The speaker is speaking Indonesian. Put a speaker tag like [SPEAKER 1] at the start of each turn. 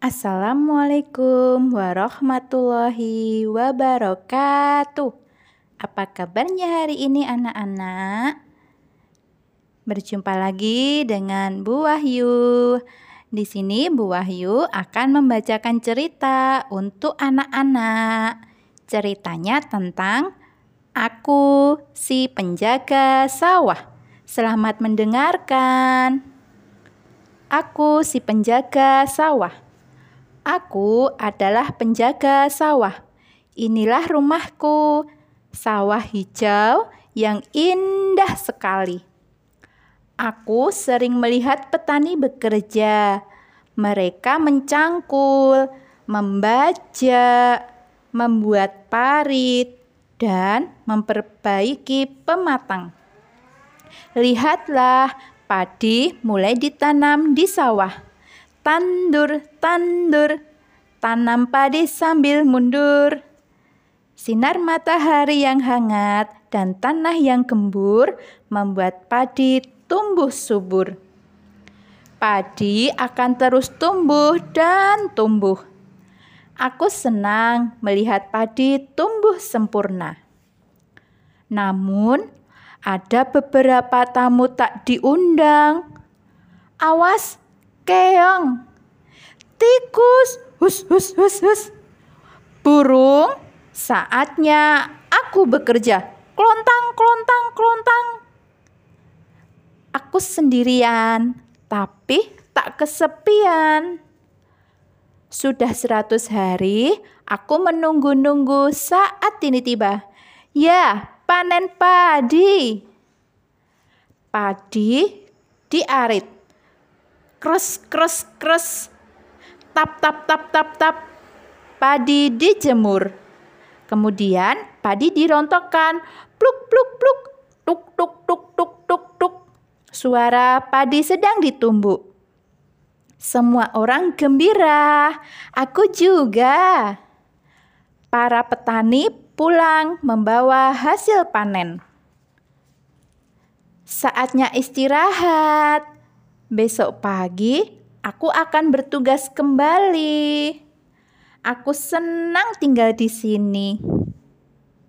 [SPEAKER 1] Assalamualaikum warahmatullahi wabarakatuh. Apa kabarnya hari ini anak-anak? Berjumpa lagi dengan Bu Wahyu. Di sini Bu Wahyu akan membacakan cerita untuk anak-anak. Ceritanya tentang aku si penjaga sawah. Selamat mendengarkan. Aku si penjaga sawah. Aku adalah penjaga sawah. Inilah rumahku, sawah hijau yang indah sekali. Aku sering melihat petani bekerja. Mereka mencangkul, membaja, membuat parit, dan memperbaiki pematang. Lihatlah, padi mulai ditanam di sawah Tandur, tandur, tanam padi sambil mundur. Sinar matahari yang hangat dan tanah yang gembur membuat padi tumbuh subur. Padi akan terus tumbuh dan tumbuh. Aku senang melihat padi tumbuh sempurna. Namun, ada beberapa tamu tak diundang. Awas, keong, tikus, hus hus hus hus. Burung, saatnya aku bekerja. Klontang, klontang, klontang. Aku sendirian, tapi tak kesepian. Sudah seratus hari, aku menunggu-nunggu saat ini tiba. Ya, panen padi. Padi diarit kres kres kres. Tap tap tap tap tap. Padi dijemur. Kemudian padi dirontokkan. Pluk pluk pluk. Tuk tuk tuk tuk tuk tuk. Suara padi sedang ditumbuk. Semua orang gembira. Aku juga. Para petani pulang membawa hasil panen. Saatnya istirahat Besok pagi aku akan bertugas kembali. Aku senang tinggal di sini.